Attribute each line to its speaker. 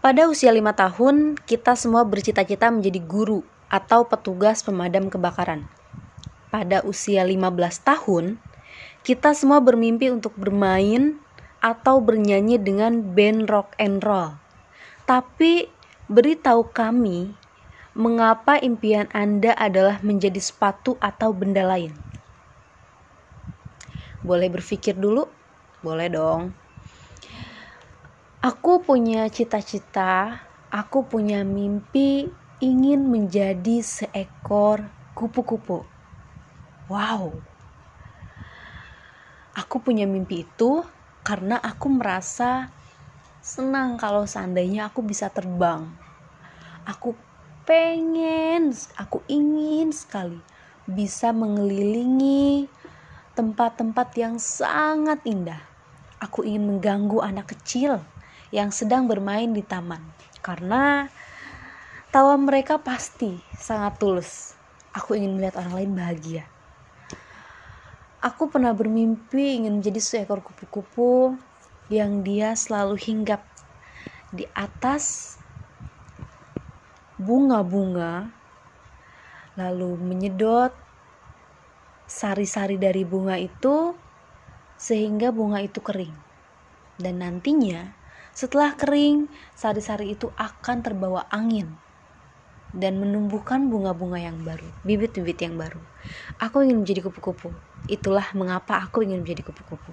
Speaker 1: Pada usia lima tahun, kita semua bercita-cita menjadi guru atau petugas pemadam kebakaran. Pada usia 15 tahun, kita semua bermimpi untuk bermain atau bernyanyi dengan band rock and roll. Tapi beritahu kami, mengapa impian Anda adalah menjadi sepatu atau benda lain? Boleh berpikir dulu? Boleh dong. Aku punya cita-cita, aku punya mimpi ingin menjadi seekor kupu-kupu. Wow. Aku punya mimpi itu karena aku merasa senang kalau seandainya aku bisa terbang. Aku pengen, aku ingin sekali bisa mengelilingi tempat-tempat yang sangat indah. Aku ingin mengganggu anak kecil yang sedang bermain di taman karena tawa mereka pasti sangat tulus. Aku ingin melihat orang lain bahagia. Aku pernah bermimpi ingin menjadi seekor kupu-kupu yang dia selalu hinggap di atas bunga-bunga lalu menyedot sari-sari dari bunga itu sehingga bunga itu kering. Dan nantinya setelah kering, sari-sari itu akan terbawa angin dan menumbuhkan bunga-bunga yang baru, bibit-bibit yang baru. Aku ingin menjadi kupu-kupu. Itulah mengapa aku ingin menjadi kupu-kupu.